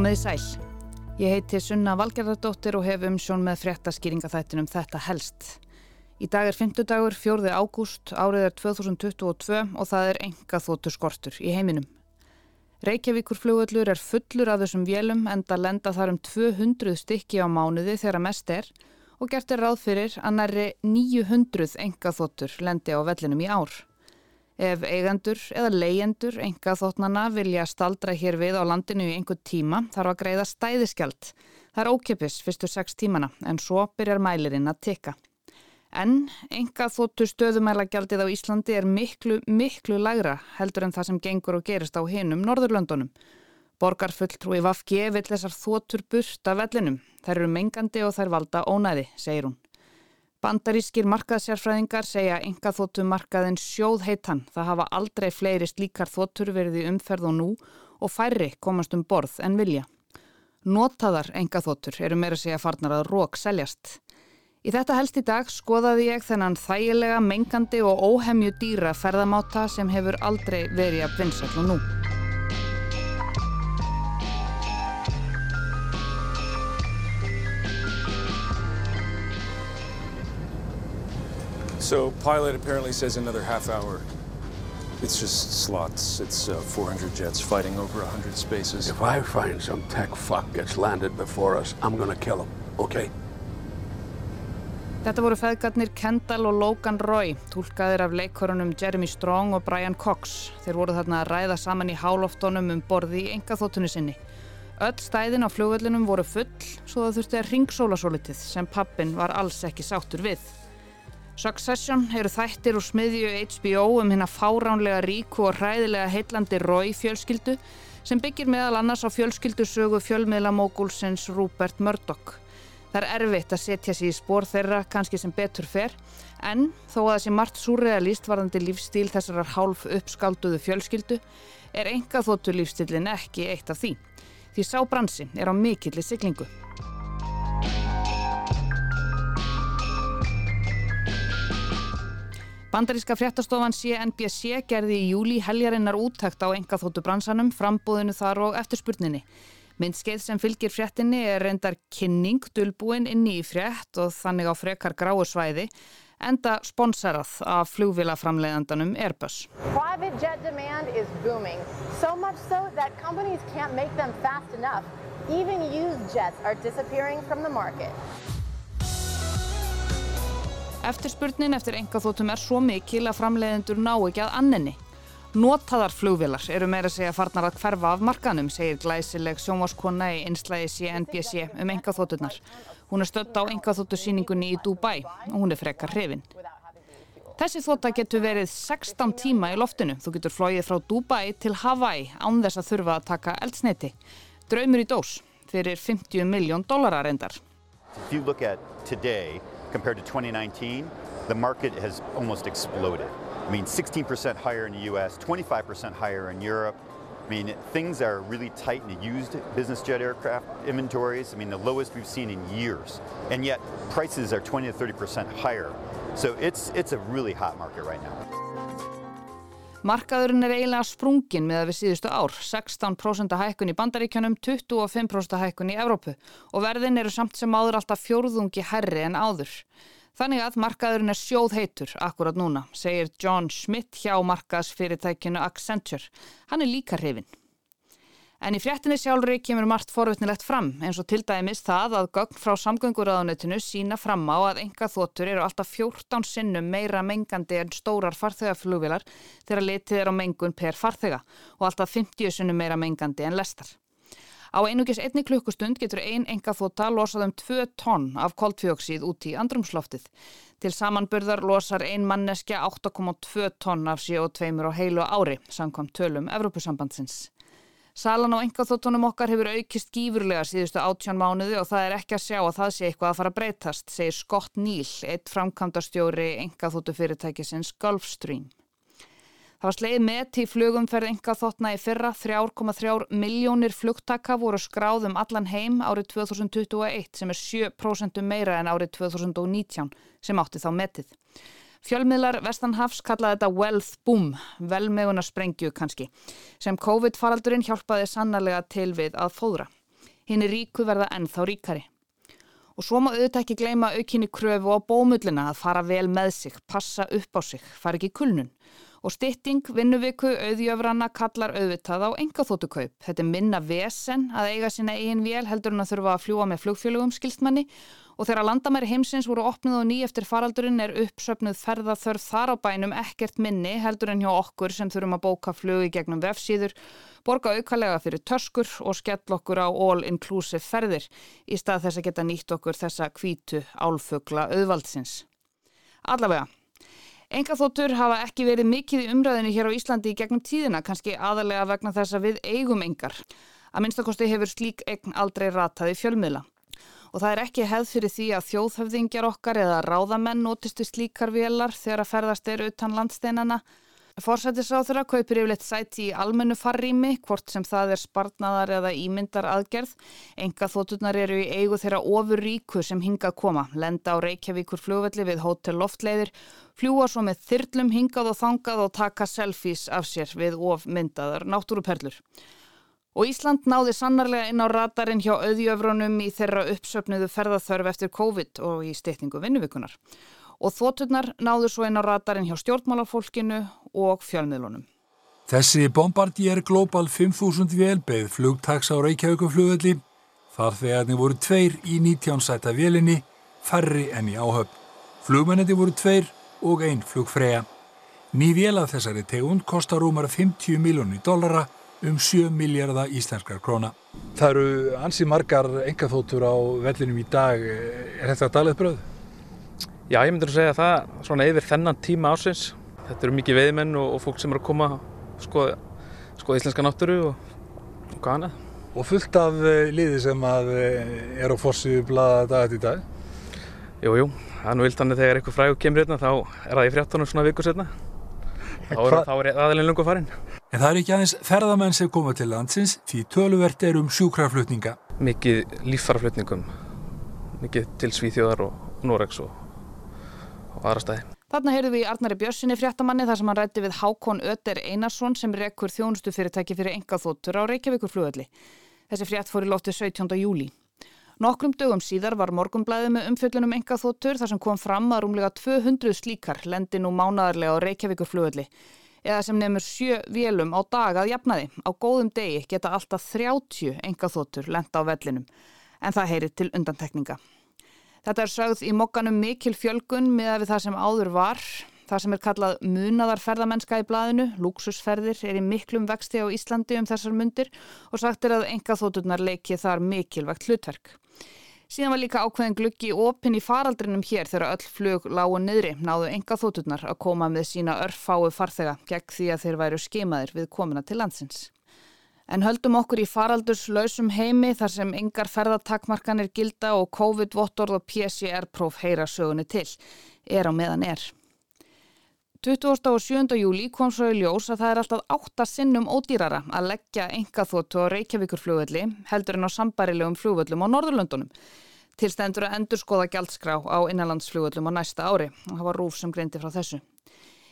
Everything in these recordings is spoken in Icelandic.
Komið í sæl. Ég heiti Sunna Valgerðardóttir og hef umsjón með fréttaskýringaþættinum Þetta helst. Í dag er 5. dagur, 4. ágúst, árið er 2022 og það er enga þóttur skortur í heiminum. Reykjavíkur flugöllur er fullur af þessum vélum en það lenda þar um 200 stykki á mánuði þegar mest er og gert er ráð fyrir að næri 900 enga þóttur lendi á vellinum í ár. Ef eigendur eða leyendur enga þóttnana vilja staldra hér við á landinu í einhver tíma þarf að greiða stæðiskjald. Það er ókipis fyrstu sex tímana en svo byrjar mælirinn að tekka. En enga þóttu stöðumælagjaldið á Íslandi er miklu, miklu lagra heldur en það sem gengur og gerist á hinum Norðurlöndunum. Borgarfulltrúi Vafge vill þessar þóttur burt af vellinum. Þær eru mengandi og þær valda ónæði, segir hún. Bandarískir markaðsjárfræðingar segja enga þóttu markaðin sjóð heitan. Það hafa aldrei fleiri slíkar þóttur verið í umferð og nú og færri komast um borð en vilja. Notaðar enga þóttur eru meira segja farnar að rók seljast. Í þetta helst í dag skoðaði ég þennan þægilega, mengandi og óhemju dýra ferðamáta sem hefur aldrei verið að vinsall og nú. So pilot apparently says another half hour. It's just slots. It's uh, 400 jets fighting over 100 spaces. If I find some tech fuck gets landed before us, I'm gonna kill him, okay? Þetta voru feðgarnir Kendall og Logan Roy, tólkaðir af leikorunum Jeremy Strong og Brian Cox. Þeir voru þarna að ræða saman í háloftónum um borði í engaþóttunni sinni. Öll stæðin á fljóðvöldunum voru full, svo það þurfti að ringsóla svo litið sem pappin var alls ekki sátur við. Succession eru þættir úr smiðju HBO um hérna fáránlega ríku og hræðilega heitlandi Roy fjölskyldu sem byggir meðal annars á fjölskyldusögu fjölmiðlamógulsins Rupert Murdoch. Það er erfitt að setja sér í spór þeirra kannski sem betur fer en þó að þessi margt súrealist varðandi lífstíl þessarar hálf uppskálduðu fjölskyldu er enga þóttu lífstílin ekki eitt af því. Því sá bransi er á mikilli siglingu. Bandaríska fréttastofan CNBC gerði í júli heljarinnar úttækt á engaþóttu bransanum, frambúðinu þar og eftirspurninni. Myndskeið sem fylgir fréttinni er reyndar kynning, dölbúin inni í frétt og þannig á frekar gráu svæði, enda sponsorað af flugvilaframleiðandanum Airbus. Private jet demand is booming, so much so that companies can't make them fast enough. Even used jets are disappearing from the market. Eftirspurnin eftir engaþótum er svo mikil að framleiðendur ná ekki að annenni. Notaðar flugvilar eru meira segja farnar að hverfa af markanum, segir glæsileg sjónvaskona í einslægi CNBC um engaþótunar. Hún er stödd á engaþótusýningunni í Dubai og hún er frekar hrifin. Þessi þóta getur verið 16 tíma í loftinu. Þú getur flóið frá Dubai til Hawaii án þess að þurfa að taka eldsneiti. Draumur í dós fyrir 50 miljón dólarar endar. Compared to 2019, the market has almost exploded. I mean, 16% higher in the US, 25% higher in Europe. I mean, things are really tight in the used business jet aircraft inventories. I mean, the lowest we've seen in years. And yet, prices are 20 to 30% higher. So it's, it's a really hot market right now. Markaðurinn er eiginlega sprungin með að við síðustu ár, 16% hækkun í bandaríkjunum, 25% hækkun í Evrópu og verðin eru samt sem áður alltaf fjórðungi herri en áður. Þannig að markaðurinn er sjóð heitur akkurat núna, segir John Schmidt hjá markaðsfyrirtækinu Accenture. Hann er líka hrifin. En í fréttinni sjálfri kemur margt forvittnilegt fram eins og til dæmis það að gögn frá samgönguráðunetinu sína fram á að enga þóttur eru alltaf 14 sinnum meira mengandi en stórar farþegaflugvilar þegar litið er á mengun per farþega og alltaf 50 sinnum meira mengandi en lestar. Á einugis einni klukkustund getur ein enga þóta losað um 2 tonn af koltfjóksíð út í andrumsloftið. Til samanburðar losar ein manneskja 8,2 tonn af CO2 á heilu ári, samkvæmt tölum Evrópusambandsins. Salan á engaþóttunum okkar hefur aukist gífurlega síðustu áttján mánuði og það er ekki að sjá að það sé eitthvað að fara að breytast, segir Scott Neal, eitt framkvæmdastjóri engaþóttu fyrirtækisins Gulfstream. Það var sleið með til flugumferð engaþóttna í fyrra, 3,3 miljónir flugtaka voru skráð um allan heim árið 2021 sem er 7% meira en árið 2019 sem átti þá metið. Fjölmiðlar Vestanhafs kallaði þetta wealth boom, velmeguna sprengju kannski, sem COVID-faraldurinn hjálpaði sannarlega til við að fóðra. hinn er ríku verða ennþá ríkari. Og svo má auðvitað ekki gleyma aukinni kröfu á bómullina að fara vel með sig, passa upp á sig, fara ekki kulnun. Og stytting, vinnuviku, auðjöfrana kallar auðvitað á engaþótukaup. Þetta er minna vesen að eiga sína eigin vél heldur en að þurfa að fljúa með flugfjölugum skilstmanni og þegar landamæri heimsins voru opnið og ný eftir faraldurinn er uppsöpnuð ferðaþörf þar á bænum ekkert minni heldur en hjá okkur sem þurfum að bóka flugi gegnum vefsíður, borga aukalega fyrir törskur og skell okkur á all-inclusive ferðir í stað þess að geta nýtt okkur þessa kvítu álfugla auðvaldsins. Allavega. Engaþóttur hafa ekki verið mikið í umræðinu hér á Íslandi í gegnum tíðina, kannski aðalega vegna þess að við eigum engar. Að minnstakosti hefur slík eign aldrei rataði fjölmiðla. Og það er ekki hefð fyrir því að þjóðhöfðingjar okkar eða ráðamenn notistu slíkar vélar þegar að ferðast er utan landsteinana Forsættisráþurra kaupir yfirleitt sæti í almennu farrými, hvort sem það er spartnaðar eða ímyndar aðgerð. Enga þótturnar eru í eigu þeirra ofur ríku sem hinga að koma, lenda á Reykjavíkur fljóvelli við hótel loftleiðir, fljúa svo með þyrlum hingað og þangað og taka selfies af sér við ofmyndaðar náttúruperlur. Og Ísland náði sannarlega inn á radarinn hjá auðjöfrunum í þeirra uppsöpnuðu ferðarþörf eftir COVID og í styrtingu vinnuvíkunar og þótturnar náðu svo inn á radarinn hjá stjórnmálafólkinu og fjölmiðlunum. Þessi Bombardier Global 5000 vélbeigð flugtaks á Reykjavíkuflugvelli þar þegarni voru tveir í 19 sæta vélinni, færri enn í áhöfn. Flugmennandi voru tveir og einn flugfræja. Ný vél af þessari tegund kostar rúmar 50 miljónir dollara um 7 miljardar íslenskar króna. Það eru ansi margar engaþóttur á vellinum í dag. Er þetta daglið bröð? Já, ég myndur að segja það svona yfir þennan tíma ásins. Þetta eru mikið veiðmenn og, og fólk sem eru að koma að skoða, skoða íslenska náttúru og, og hvað annað. Og fullt af eh, liði sem að eh, er á fossi blaða dagat í dag? Jú, jú. Það er nú vilt annað þegar eitthvað fræg kemur hérna þá er það í fréttunum svona vikur setna. Þá er, þá er aðeins lungu farin. En það er ekki aðeins ferðamenn sem koma til landsins því töluvert er um sjúkrarflutninga. Mikið líffarflutningum. Mikið til Svíþjóðar og Noregs og og aðra staði. Þarna heyrðum við í Arnari Björnssoni fréttamanni þar sem hann rætti við Hákon Ötter Einarsson sem rekkur þjónustu fyrirtæki fyrir engaþóttur á Reykjavíkur flugölli. Þessi frétt fór í lótti 17. júli. Nokkrum dögum síðar var morgumblæðið með umfjöllunum engaþóttur þar sem kom fram að rúmlega 200 slíkar lendi nú mánadarlega á Reykjavíkur flugölli eða sem nefnur sjö vélum á dag að jafnaði. Á góðum degi geta alltaf 30 engaþóttur lenda á vellinum en það heyrir til undantekninga. Þetta er sögð í mokkanum mikil fjölgun miða við það sem áður var. Það sem er kallað munaðarferðamennska í blaðinu, luxusferðir, er í miklum vexti á Íslandi um þessar mundir og sagt er að enga þótturnar leiki þar mikilvægt hlutverk. Síðan var líka ákveðin gluggi opinn í faraldrinum hér þegar öll flug lágu niðri náðu enga þótturnar að koma með sína örfáu farþega gegn því að þeir væru skemaðir við komina til landsins. En höldum okkur í faraldurslausum heimi þar sem yngar ferðartakmarkanir gilda og COVID-vottorð og PCR-próf heyra sögunni til. Er á meðan er. 27. júli kom svo í ljós að það er alltaf 8 sinnum ódýrara að leggja engaþóttu á Reykjavíkurflugvelli heldur en á sambarilegum flugvellum á Norðurlöndunum. Tilstendur að endur skoða gjaldskrá á innanlandsflugvellum á næsta ári. Það var Rúf sem greindi frá þessu.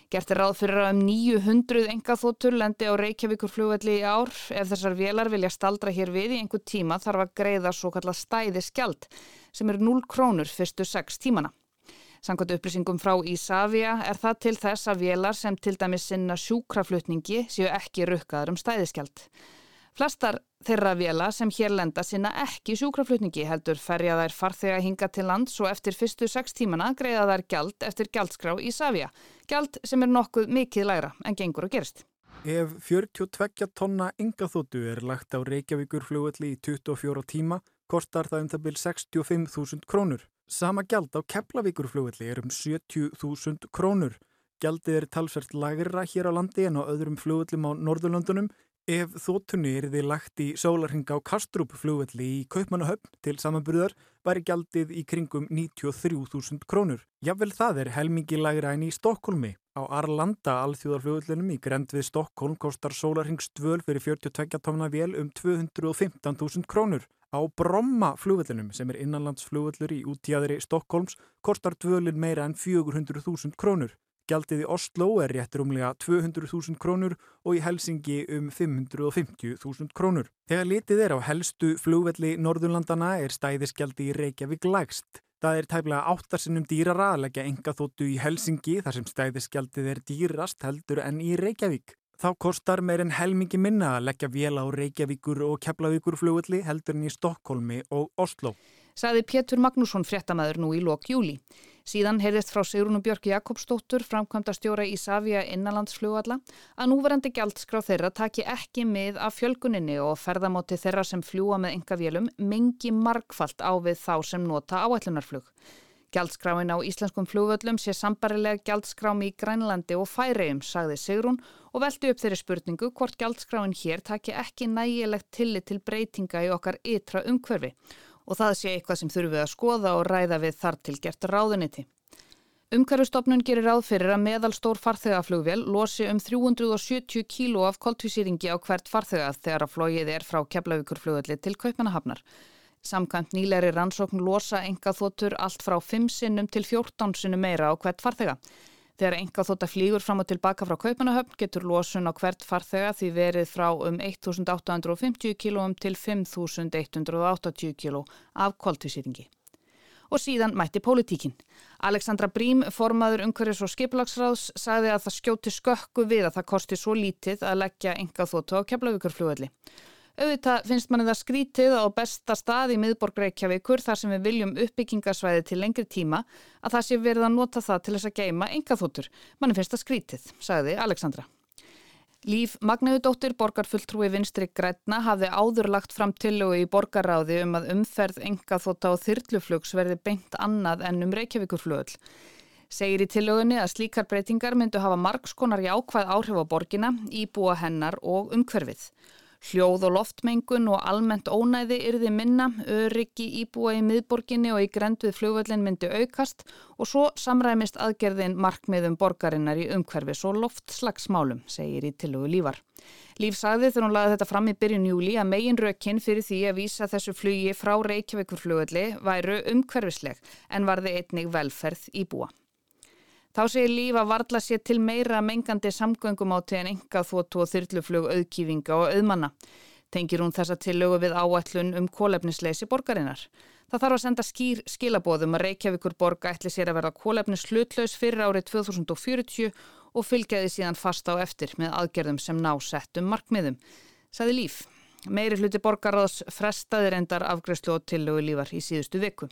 Gert er ráð fyrir að um 900 engaþóttur lendi á Reykjavíkur flugvelli í ár. Ef þessar vélar vilja staldra hér við í einhver tíma þarf að greiða svo kalla stæði skjald sem er 0 krónur fyrstu 6 tímana. Sankvæmt upplýsingum frá Ísafja er það til þess að vélar sem til dæmis sinna sjúkraflutningi séu ekki rukkaður um stæðiskjald. Flestar þeirra vela sem hér lenda sinna ekki sjúkraflutningi heldur ferja þær farþega hinga til lands og eftir fyrstu sex tímana greiða þær gjald eftir gjaldskrá í Savia. Gjald sem er nokkuð mikið læra en gengur að gerist. Ef 42 tonna yngaþóttu er lagt á Reykjavíkur flugvelli í 24 tíma kostar það um það byrj 65.000 krónur. Sama gjald á Keflavíkur flugvelli er um 70.000 krónur. Gjaldið er talsvert lagra hér á landi en á öðrum flugvellum á Norðurlöndunum Ef þóttunni er þið lagt í sólarhinga á Kastrup flugvelli í Kaupmannahöfn til samanburðar væri gjaldið í kringum 93.000 krónur. Jável það er helmingi lagra en í Stokkólmi. Á Arlanda alþjóðarflugvellinum í grend við Stokkólm kostar sólarhingsdvöl fyrir 42 tómna vél um 215.000 krónur. Á Bromma flugvellinum sem er innanlandsflugvellur í útjæðri Stokkólms kostar dvölin meira en 400.000 krónur. Gjaldið í Oslo er rétt rúmlega 200.000 krónur og í Helsingi um 550.000 krónur. Þegar litið er á helstu flugvelli Norðurlandana er stæðisgjaldi í Reykjavík lægst. Það er tæmlega áttarsinnum dýrara að leggja enga þóttu í Helsingi þar sem stæðisgjaldið er dýrast heldur en í Reykjavík. Þá kostar meir en helmingi minna að leggja vél á Reykjavíkur og Keflavíkur flugulli heldur en í Stokkólmi og Oslo. Saði Pétur Magnússon fréttamaður nú í lok júli. Síðan heyrðist frá Sigrunu Björki Jakobsdóttur, framkvæmda stjóra í Savia innanlandsflugalla, að núverandi gjaldskrá þeirra taki ekki mið af fjölguninni og ferðamáti þeirra sem fljúa með enga vélum mingi markfalt á við þá sem nota áætlunarflug. Gjaldskráin á íslenskum flugvöllum sé sambarilega gjaldskrámi í Grænlandi og Færiðum, sagði Sigrun og veldi upp þeirri spurningu hvort gjaldskráin hér taki ekki nægilegt tillit til breytinga í okkar ytra umhverfi og það sé eitthvað sem þurfum við að skoða og ræða við þar til gert ráðuniti. Umhverfustofnun gerir ráð fyrir að meðalstór farþegaflugvél losi um 370 kíló af koltvísýringi á hvert farþegað þegar að flóið er frá keflavíkurflugvelli til Kaupmannahafnar. Samkvæmt nýleiri rannsókn losa enga þóttur allt frá 5 sinnum til 14 sinnum meira á hvert farþega. Þegar enga þótt að flýgur fram og tilbaka frá Kaupanahöfn getur losun á hvert farþega því verið frá um 1850 kílóum til 5180 kíló af koltvísýringi. Og síðan mætti pólitíkin. Alexandra Brím, formaður umhverjus og skiplagsráðs, sagði að það skjóti skökku við að það kosti svo lítið að leggja enga þóttu á keflavíkurflugvelli. Auðvitað finnst manni það skrítið á besta stað í miðborg Reykjavíkur þar sem við viljum uppbyggingarsvæði til lengri tíma að það sé verið að nota það til þess að geima engaþóttur. Manni finnst það skrítið, sagði Alexandra. Líf Magniðudóttir, borgarfulltrúi vinstri Grætna, hafði áður lagt fram tillögu í borgarráði um að umferð engaþótta og þyrluflugs verði beint annað en um Reykjavíkurflugl. Segir í tillögunni að slíkar breytingar myndu hafa margskonar jákvæð áhrif á borgina, íbúa hennar og umhverfið. Hljóð og loftmengun og almennt ónæði yrði minna, öryggi íbúa í miðborginni og í grend við flugvöldin myndi aukast og svo samræmist aðgerðin markmiðum borgarinnar í umhverfis og loftslagsmálum, segir í tilhugu Lífar. Líf sagði þegar hún laði þetta fram í byrjun júli að megin rökinn fyrir því að vísa þessu flugi frá Reykjavíkur flugvöldi væru umhverfisleg en varði einnig velferð íbúa. Þá segir Líf að varla sér til meira mengandi samgöngumáti en enga þóttu og þyrluflug auðkýfinga og auðmanna. Tengir hún þessa tillögu við áætlun um kólefnisleysi borgarinnar. Það þarf að senda skýr skilabóðum að Reykjavíkur borga ætli sér að verða kólefnis hlutlaus fyrir árið 2040 og fylgjaði síðan fast á eftir með aðgerðum sem ná settum markmiðum. Saði Líf. Meiri hluti borgaráðs frestaði reyndar afgreðslu og tillögu lífar í síðustu viku.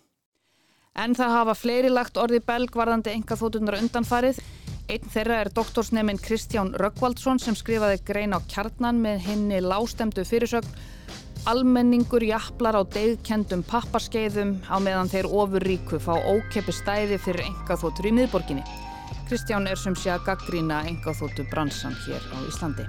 En það hafa fleiri lagt orði belgvarðandi enga þóttunar undanfarið. Einn þeirra er doktorsnefinn Kristján Röggvaldsson sem skrifaði grein á kjarnan með henni lástemdu fyrirsögn. Almenningur jaflar á degkendum pappaskeiðum á meðan þeir ofur ríku fá ókepi stæði fyrir enga þóttur í miðborginni. Kristján er sem sé að gaggrína enga þóttu bransan hér á Íslandi.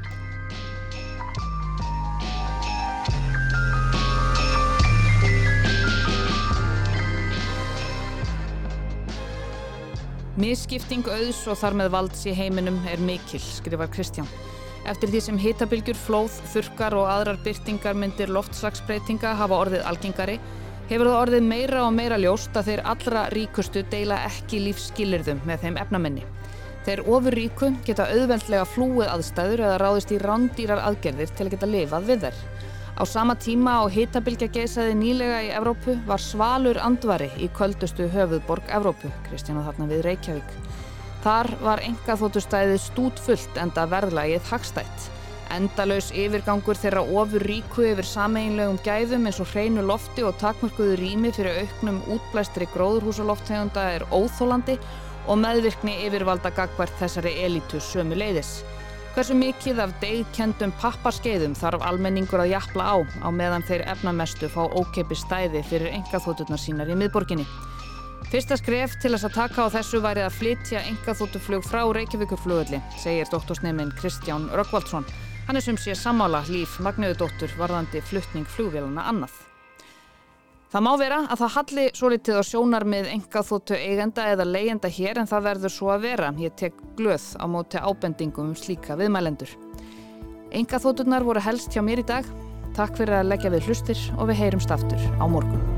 Misskipting auðs og þar með valds í heiminum er mikil, skrifar Kristján. Eftir því sem hitabilgjur, flóð, þurkar og aðrar byrtingar myndir loftslagsbreytinga hafa orðið algengari, hefur það orðið meira og meira ljóst að þeir allra ríkustu deila ekki lífsskilirðum með þeim efnamenni. Þeir ofur ríku geta auðveldlega flúið aðstæður eða ráðist í rándýrar aðgerðir til að geta lifað við þær. Á sama tíma á hitabilgja geisaði nýlega í Evrópu var svalur andvari í kvöldustu höfuðborg Evrópu, Kristján og þarna við Reykjavík. Þar var enga þóttustæðið stútfullt enda verðlægið hagstætt. Endalaus yfirgangur þeirra ofur ríku yfir sameinlegum gæðum eins og hreinu lofti og takmörkuðu rými fyrir auknum útblæstri gróðurhúsaloftegunda er óþólandi og meðvirkni yfirvalda gagvært þessari elitu sömu leiðis. Hversu mikið af degkendum pappaskeiðum þarf almenningur að jafla á á meðan þeir efnamestu fá ókeipi stæði fyrir engaþótturnar sínar í miðborginni. Fyrsta skref til þess að taka á þessu væri að flytja engaþóttuflug frá Reykjavíkurflugulli, segir doktorsneimin Kristján Rökkvaldsson. Hann er sem sé samála líf Magniðudóttur varðandi fluttning flugvélana annað. Það má vera að það halli svo litið á sjónar með enga þóttu eigenda eða leyenda hér en það verður svo að vera. Ég tek glöð á móti ábendingum um slíka viðmælendur. Enga þóttunar voru helst hjá mér í dag. Takk fyrir að leggja við hlustir og við heyrumst aftur á morgun.